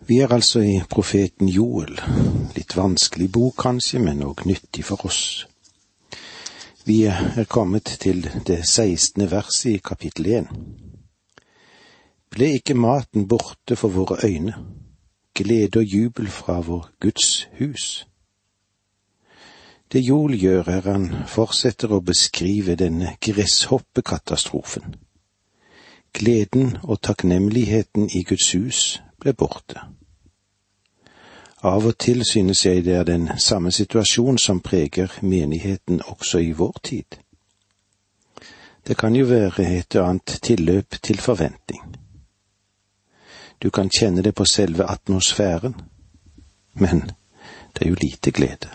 Vi er altså i profeten Joel. Litt vanskelig bok kanskje, men òg nyttig for oss. Vi er kommet til det sekstende verset i kapittel én. Ble ikke maten borte for våre øyne, glede og jubel fra vår Guds hus? Det Joel gjør, er han fortsetter å beskrive denne gresshoppekatastrofen. Gleden og takknemligheten i Guds hus ble borte. Av og til synes jeg det er den samme situasjon som preger menigheten også i vår tid. Det kan jo være et og annet tilløp til forventning. Du kan kjenne det på selve atmosfæren, men det er jo lite glede.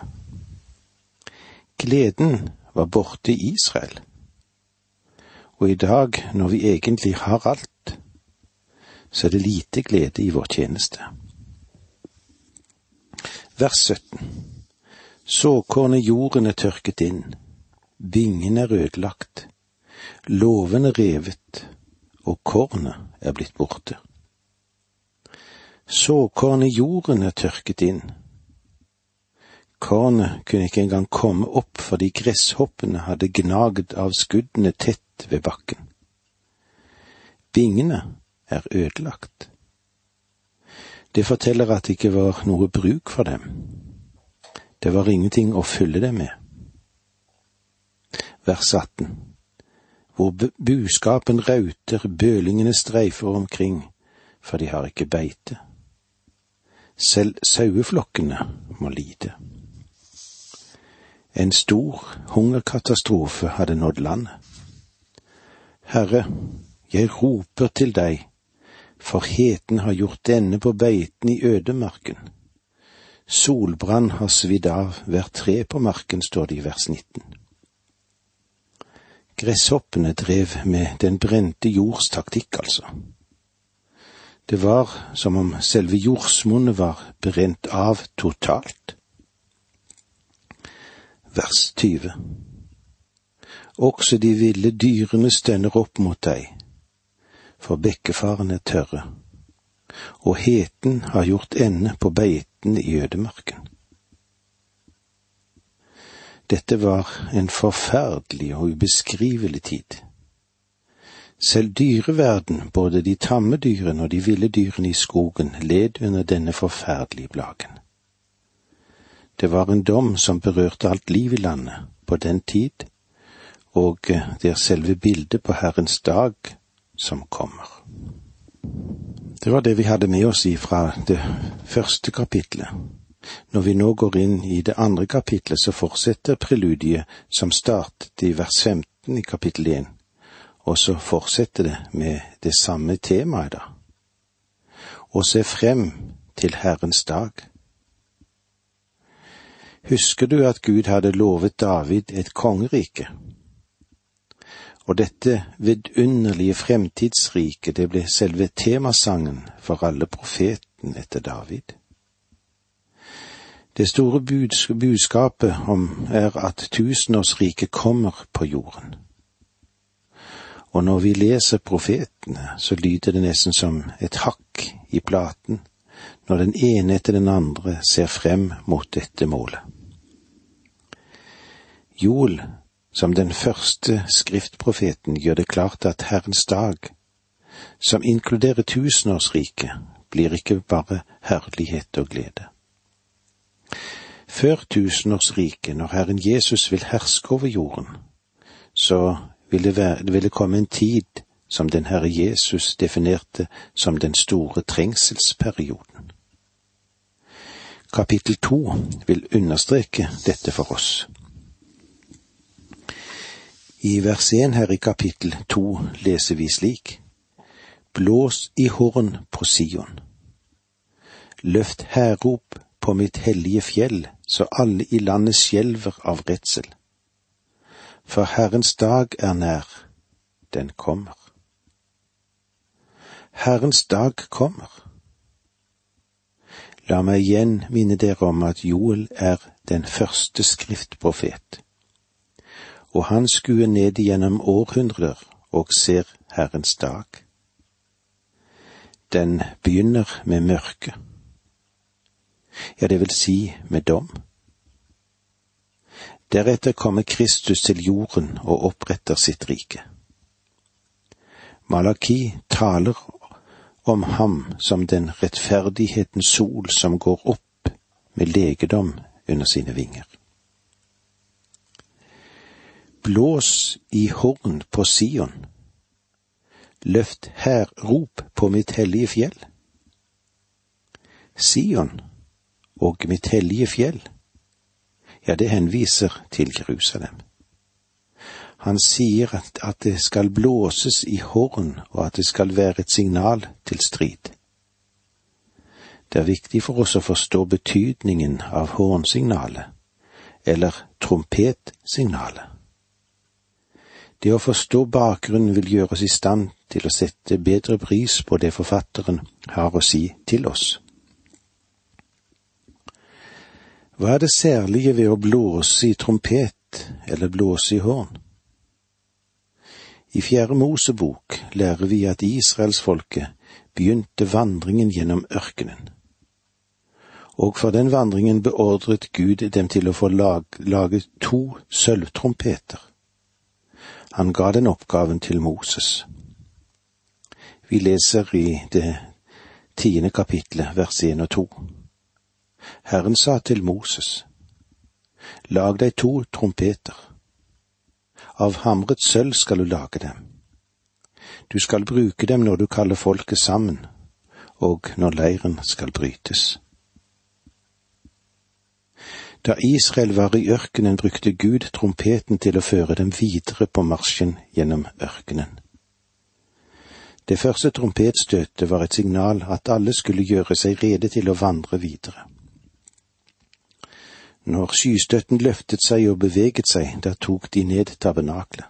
Gleden var borte i Israel. Og i dag, når vi egentlig har alt, så er det lite glede i vår tjeneste. Vers 17 Såkornet jorden er tørket inn, vingene er ødelagt, låven er revet, og kornet er blitt borte. Såkornet jorden er tørket inn. Kornet kunne ikke engang komme opp fordi gresshoppene hadde gnagd av skuddene tett ved bakken. Vingene er ødelagt. Det forteller at det ikke var noe bruk for dem. Det var ingenting å fylle dem med. Vers 18 Hvor buskapen rauter, bølingene streifer omkring, for de har ikke beite. Selv saueflokkene må lide. En stor hungerkatastrofe hadde nådd landet. Herre, jeg roper til deg, for heten har gjort denne på beiten i ødemarken. Solbrann har svidd av hvert tre på marken, står det i vers 19. Gresshoppene drev med den brente jords taktikk, altså. Det var som om selve jordsmonnet var brent av totalt. Vers 20 Også de ville dyrene stønner opp mot deg, for bekkefarene er tørre, og heten har gjort ende på beitene i ødemarken. Dette var en forferdelig og ubeskrivelig tid. Selv dyreverden, både de tamme dyrene og de ville dyrene i skogen, led under denne forferdelige plagen. Det var en dom som berørte alt liv i landet på den tid, og det er selve bildet på Herrens dag som kommer. Det var det vi hadde med oss ifra det første kapitlet. Når vi nå går inn i det andre kapitlet, så fortsetter preludiet som startet i vers 15 i kapittel 1, og så fortsetter det med det samme temaet, da. Å se frem til Herrens dag. Husker du at Gud hadde lovet David et kongerike? Og dette vidunderlige fremtidsriket, det ble selve temasangen for alle profeten etter David. Det store budskapet om er at tusenårsriket kommer på jorden. Og når vi leser profetene, så lyder det nesten som et hakk i platen når den ene etter den andre ser frem mot dette målet. Joel som den første skriftprofeten gjør det klart at Herrens dag, som inkluderer tusenårsriket, blir ikke bare herlighet og glede. Før tusenårsriket, når Herren Jesus vil herske over jorden, så vil det, være, det ville komme en tid som den Herre Jesus definerte som den store trengselsperioden. Kapittel to vil understreke dette for oss. I vers 1 her i kapittel 2 leser vi slik. Blås i horn på Sion. Løft hærrop på mitt hellige fjell, så alle i landet skjelver av redsel. For Herrens dag er nær, den kommer. Herrens dag kommer. La meg igjen minne dere om at Joel er den første skriftprofet og han skuer ned gjennom århundrer og ser Herrens dag. Den begynner med mørke, ja, det vil si med dom. Deretter kommer Kristus til jorden og oppretter sitt rike. Malaki taler om ham som den rettferdighetens sol som går opp med legedom under sine vinger. Blås i horn på Sion, løft rop på mitt hellige fjell. Sion og mitt hellige fjell, ja, det henviser til Jerusalem. Han sier at, at det skal blåses i horn, og at det skal være et signal til strid. Det er viktig for oss å forstå betydningen av hornsignalet, eller trompetsignalet. Det å forstå bakgrunnen vil gjøre oss i stand til å sette bedre pris på det forfatteren har å si til oss. Hva er det særlige ved å blåse i trompet eller blåse i horn? I Fjerde Mosebok lærer vi at israelsfolket begynte vandringen gjennom ørkenen. Og for den vandringen beordret Gud dem til å få lage to sølvtrompeter. Han ga den oppgaven til Moses. Vi leser i det tiende kapitlet, vers én og to. Herren sa til Moses, Lag deg to trompeter. Av hamret sølv skal du lage dem. Du skal bruke dem når du kaller folket sammen, og når leiren skal brytes. Da Israel var i ørkenen, brukte Gud trompeten til å føre dem videre på marsjen gjennom ørkenen. Det første trompetstøtet var et signal at alle skulle gjøre seg rede til å vandre videre. Når skystøtten løftet seg og beveget seg, da tok de ned tabernaklet.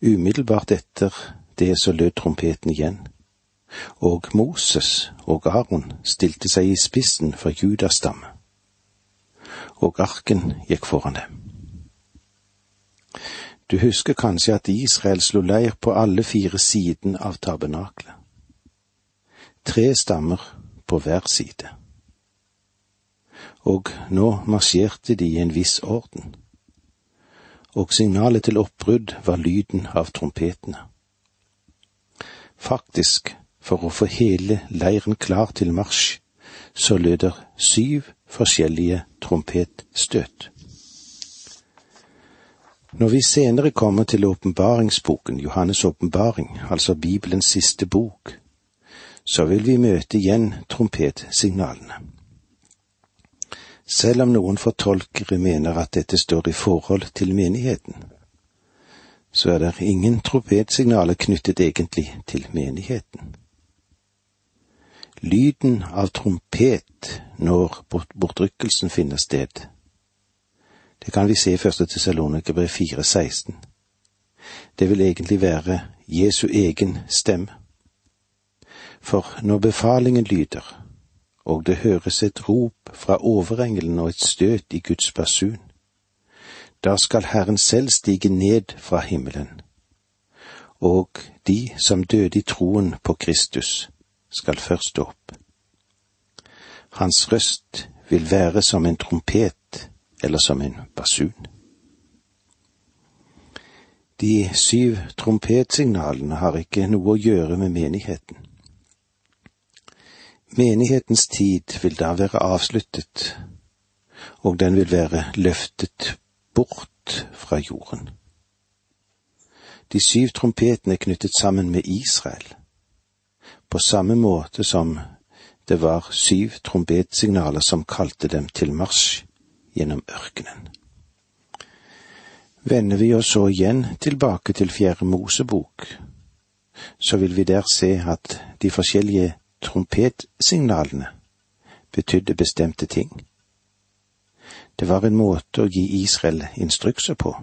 Umiddelbart etter det så lød trompeten igjen, og Moses og Aron stilte seg i spissen for Judas stamme og arken gikk foran dem. Du husker kanskje at Israel slo leir på alle fire siden av tabernaklet. Tre stammer på hver side. Og nå marsjerte de i en viss orden. Og signalet til oppbrudd var lyden av trompetene. Faktisk, for å få hele leiren klar til marsj, så lød det syv forskjellige trompetstøt. Når vi senere kommer til åpenbaringsboken, Johannes' åpenbaring, altså Bibelens siste bok, så vil vi møte igjen trompetsignalene. Selv om noen fortolkere mener at dette står i forhold til menigheten, så er det ingen trompetsignaler knyttet egentlig til menigheten. Lyden av trompet når bortrykkelsen finner sted. Det kan vi se i første Tessalonikerbrev 4,16. Det vil egentlig være Jesu egen stemme. For når befalingen lyder, og det høres et rop fra overengelen og et støt i Guds basun, da skal Herren selv stige ned fra himmelen, og de som døde i troen på Kristus, skal først opp. Hans røst vil være som en trompet eller som en basun. De syv trompetsignalene har ikke noe å gjøre med menigheten. Menighetens tid vil da være avsluttet, og den vil være løftet bort fra jorden. De syv trompetene er knyttet sammen med Israel på samme måte som det var syv trompetsignaler som kalte dem til marsj gjennom ørkenen. Vender vi oss så igjen tilbake til Fjerde Mosebok, så vil vi der se at de forskjellige trompetsignalene betydde bestemte ting. Det var en måte å gi Israel instrukser på.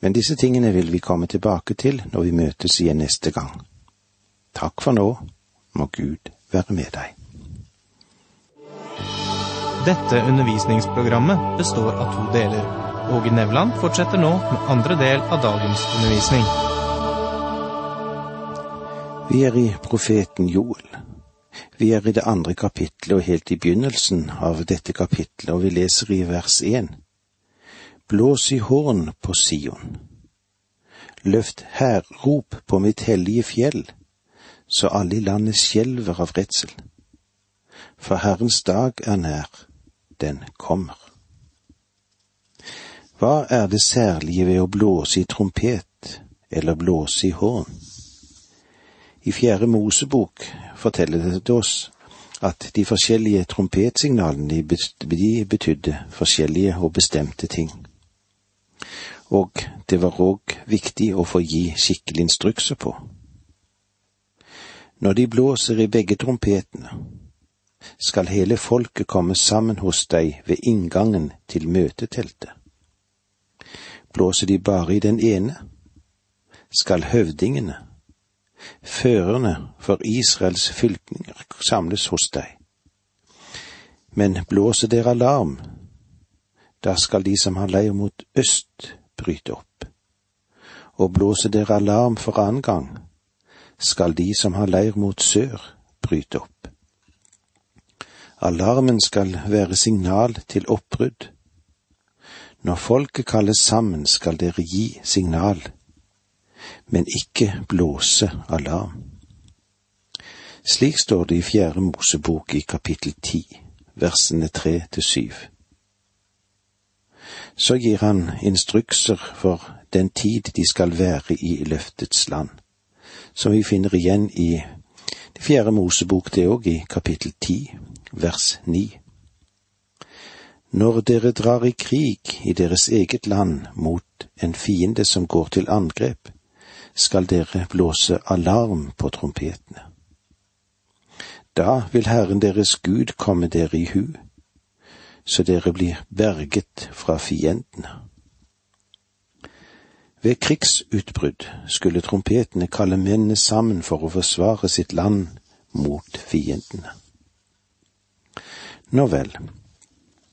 Men disse tingene vil vi komme tilbake til når vi møtes igjen neste gang. Takk for nå, må Gud være med deg. Dette undervisningsprogrammet består av to deler. Åge Nevland fortsetter nå med andre del av dagens undervisning. Vi er i profeten Joel, Vi er i det andre kapitlet og helt i begynnelsen av dette kapitlet, og vi leser i vers én. Blås i horn på Sion. Løft hærrop på mitt hellige fjell, så alle i landet skjelver av redsel. For Herrens dag er nær, den kommer. Hva er det særlige ved å blåse i trompet eller blåse i horn? I Fjerde Mosebok forteller det oss at de forskjellige trompetsignalene de betydde forskjellige og bestemte ting. Og det var òg viktig å få gi skikkelig instrukser på. Når de blåser i begge trompetene, skal hele folket komme sammen hos deg ved inngangen til møteteltet. Blåser de bare i den ene, skal høvdingene, førerne for Israels fylkninger, samles hos deg. Men blåser dere alarm, da skal de som har leir mot øst, bryte opp. Og blåser dere alarm for annen gang, skal de som har leir mot sør, bryte opp. Alarmen skal være signal til oppbrudd. Når folket kalles sammen, skal dere gi signal, men ikke blåse alarm. Slik står det i Fjerde Mosebok i kapittel ti, versene tre til syv. Så gir han instrukser for den tid de skal være i løftets land, som vi finner igjen i det fjerde Mosebok, det òg, i kapittel ti, vers 9. Når dere drar i krig i deres eget land mot en fiende som går til angrep, skal dere blåse alarm på trompetene. Da vil Herren deres Gud komme dere i hu, så dere blir berget fra fiendene. Ved krigsutbrudd skulle trompetene kalle mennene sammen for å forsvare sitt land mot fiendene. Nå vel,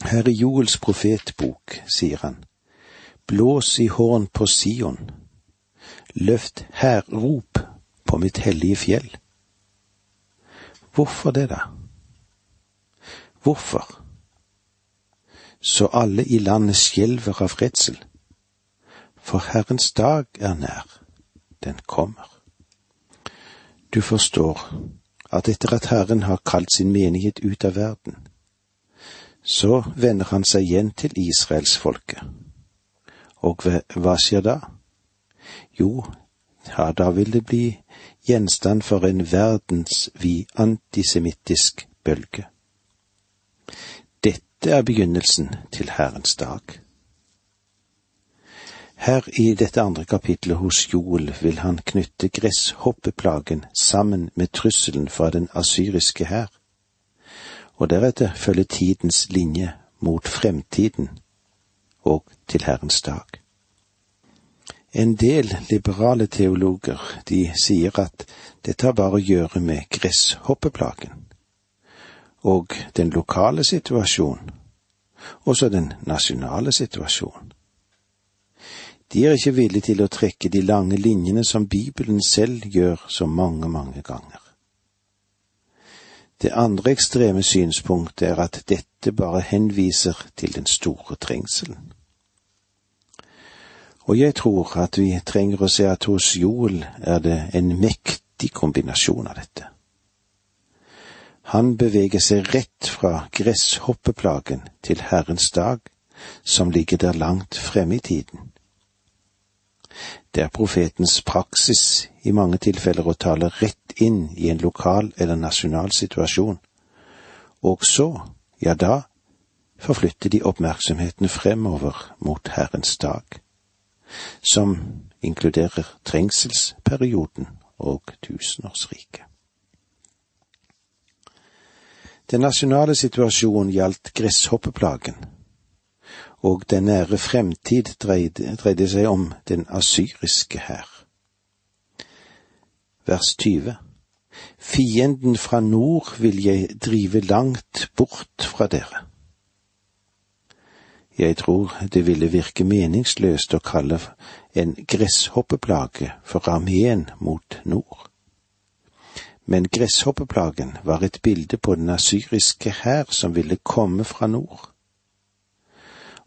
her i Joels profetbok sier han, blås i horn på Sion, løft hærrop på mitt hellige fjell. Hvorfor det, da? Hvorfor? Så alle i landet skjelver av redsel, for Herrens dag er nær, den kommer. Du forstår at etter at Herren har kalt sin menighet ut av verden, så vender han seg igjen til israelsfolket. Og hva skjer da? Jo, ja, da vil det bli gjenstand for en verdensvid antisemittisk bølge. Dette er begynnelsen til Herrens dag. Her i dette andre kapitlet hos Joel vil han knytte gresshoppeplagen sammen med trusselen fra den asyriske hær og deretter følge tidens linje mot fremtiden og til Herrens dag. En del liberale teologer, de sier at dette har bare å gjøre med gresshoppeplagen og den lokale situasjonen, også den nasjonale situasjonen. De er ikke villige til å trekke de lange linjene som Bibelen selv gjør så mange, mange ganger. Det andre ekstreme synspunktet er at dette bare henviser til den store trengselen. Og jeg tror at vi trenger å se at hos Joel er det en mektig kombinasjon av dette. Han beveger seg rett fra gresshoppeplagen til Herrens dag, som ligger der langt fremme i tiden. Det er profetens praksis i mange tilfeller å tale rett inn i en lokal eller nasjonal situasjon, og så, ja da, forflytter de oppmerksomheten fremover mot Herrens dag, som inkluderer trengselsperioden og tusenårsriket. Den nasjonale situasjonen gjaldt gresshoppeplagen og den nære fremtid dreide, dreide seg om den asyriske hær. Vers 20 Fienden fra nord vil jeg drive langt bort fra dere. Jeg tror det ville virke meningsløst å kalle en gresshoppeplage for armeen mot nord. Men gresshoppeplagen var et bilde på den asyriske hær som ville komme fra nord.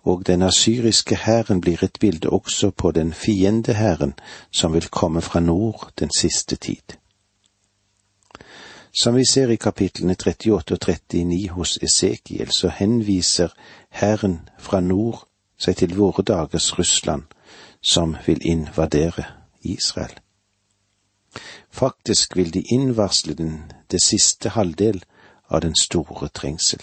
Og den asyriske hæren blir et bilde også på den fiendehæren som vil komme fra nord den siste tid. Som vi ser i kapitlene 38 og 39 hos Esekiel, så henviser hæren fra nord seg til våre dagers Russland, som vil invadere Israel. Faktisk vil de innvarsle den det siste halvdel av den store trengsel.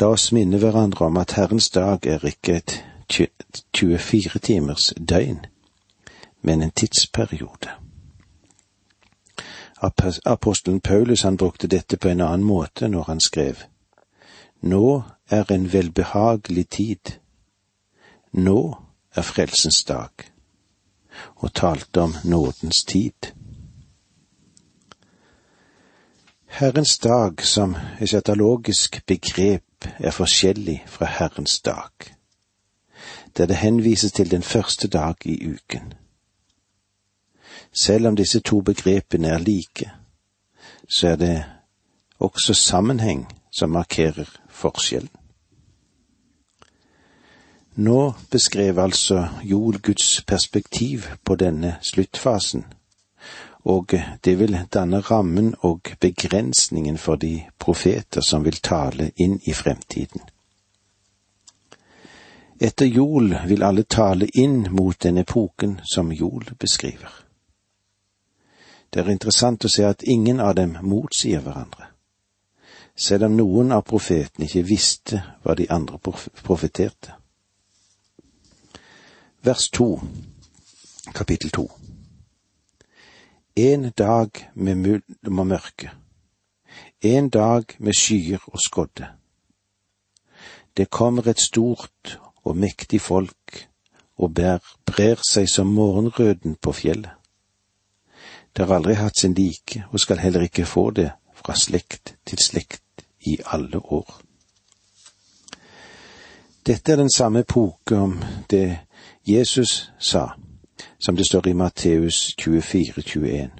La oss minne hverandre om at Herrens dag er ikke et 24 timers døgn, men en tidsperiode. Apostelen Paulus han brukte dette på en annen måte når han skrev Nå er en velbehagelig tid. Nå er frelsens dag og talte om nådens tid. Herrens dag som et etalogisk begrep er forskjellig fra Herrens dag, der det henvises til den første dag i uken. Selv om disse to begrepene er like, så er det også sammenheng som markerer forskjellen. Nå beskrev altså Joel Guds perspektiv på denne sluttfasen, og det vil danne rammen og begrensningen for de profeter som vil tale inn i fremtiden. Etter jol vil alle tale inn mot den epoken som jol beskriver. Det er interessant å se at ingen av dem motsier hverandre, selv om noen av profetene ikke visste hva de andre profeterte vers to, kapittel to. En dag med mulm og mørke, en dag med skyer og skodde. Det kommer et stort og mektig folk og bær, brer seg som morgenrøden på fjellet. Det har aldri hatt sin like og skal heller ikke få det fra slekt til slekt i alle år. Dette er den samme epoke om det Jesus sa, som det står i Matteus 24, 21.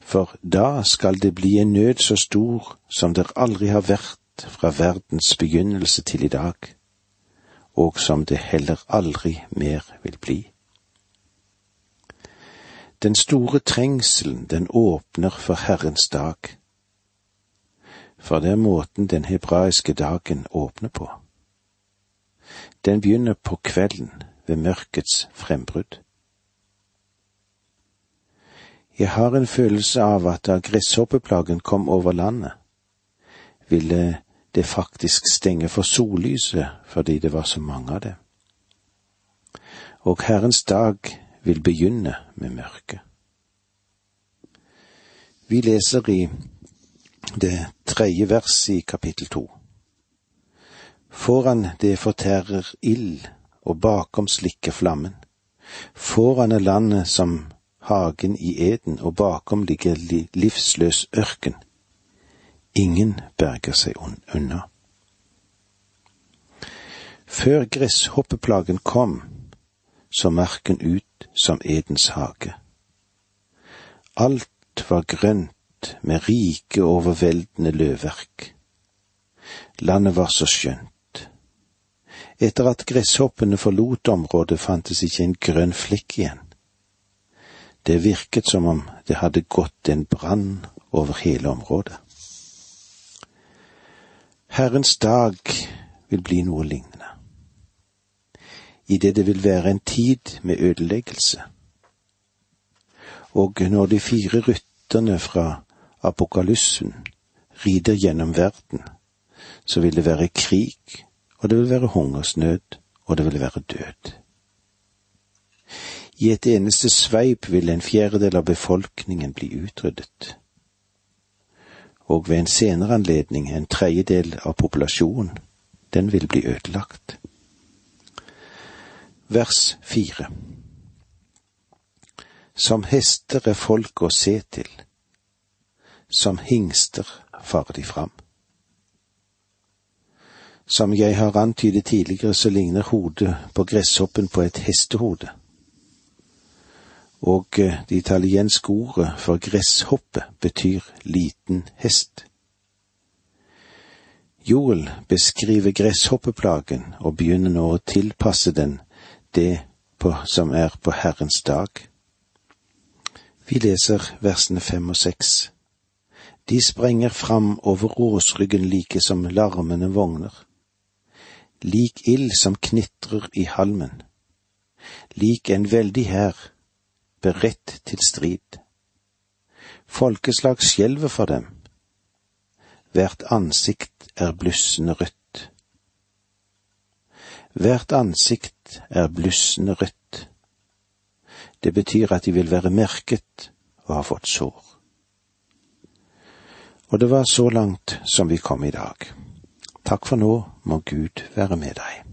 For da skal det bli en nød så stor som det aldri har vært fra verdens begynnelse til i dag, og som det heller aldri mer vil bli. Den store trengselen, den åpner for Herrens dag, for det er måten den hebraiske dagen åpner på. Den begynner på kvelden, ved mørkets frembrudd. Jeg har en følelse av at da gresshoppeplagen kom over landet, ville det faktisk stenge for sollyset fordi det var så mange av det. Og Herrens dag vil begynne med mørket. Vi leser i det tredje verset i kapittel to. Foran det fortærer ild og bakom slikker flammen. Foran er landet som hagen i Eden, og bakom ligger livsløs ørken. Ingen berger seg unna. Før gresshoppeplagen kom, så marken ut som Edens hage. Alt var grønt med rike, overveldende løvverk. Landet var så skjønt. Etter at gresshoppene forlot området, fantes ikke en grønn flekk igjen. Det virket som om det hadde gått en brann over hele området. Herrens dag vil bli noe lignende, idet det vil være en tid med ødeleggelse. Og når de fire rytterne fra apokalyssen rider gjennom verden, så vil det være krig og det vil være hungersnød, og det vil være død. I et eneste sveip vil en fjerdedel av befolkningen bli utryddet, og ved en senere anledning en tredjedel av populasjonen, den vil bli ødelagt. Vers fire Som hester er folk å se til, som hingster farer de fram. Som jeg har antydet tidligere, så ligner hodet på gresshoppen på et hestehode. Og eh, det italienske ordet for gresshoppe betyr liten hest. Joel beskriver gresshoppeplagen og begynner nå å tilpasse den det på, som er på Herrens dag. Vi leser versene fem og seks. De sprenger fram over råsryggen like som larmende vogner. Lik ild som knitrer i halmen. Lik en veldig hær, beredt til strid. Folkeslag skjelver for dem. Hvert ansikt er blussende rødt. Hvert ansikt er blussende rødt. Det betyr at de vil være merket og har fått sår. Og det var så langt som vi kom i dag. Takk for nå, må Gud være med deg.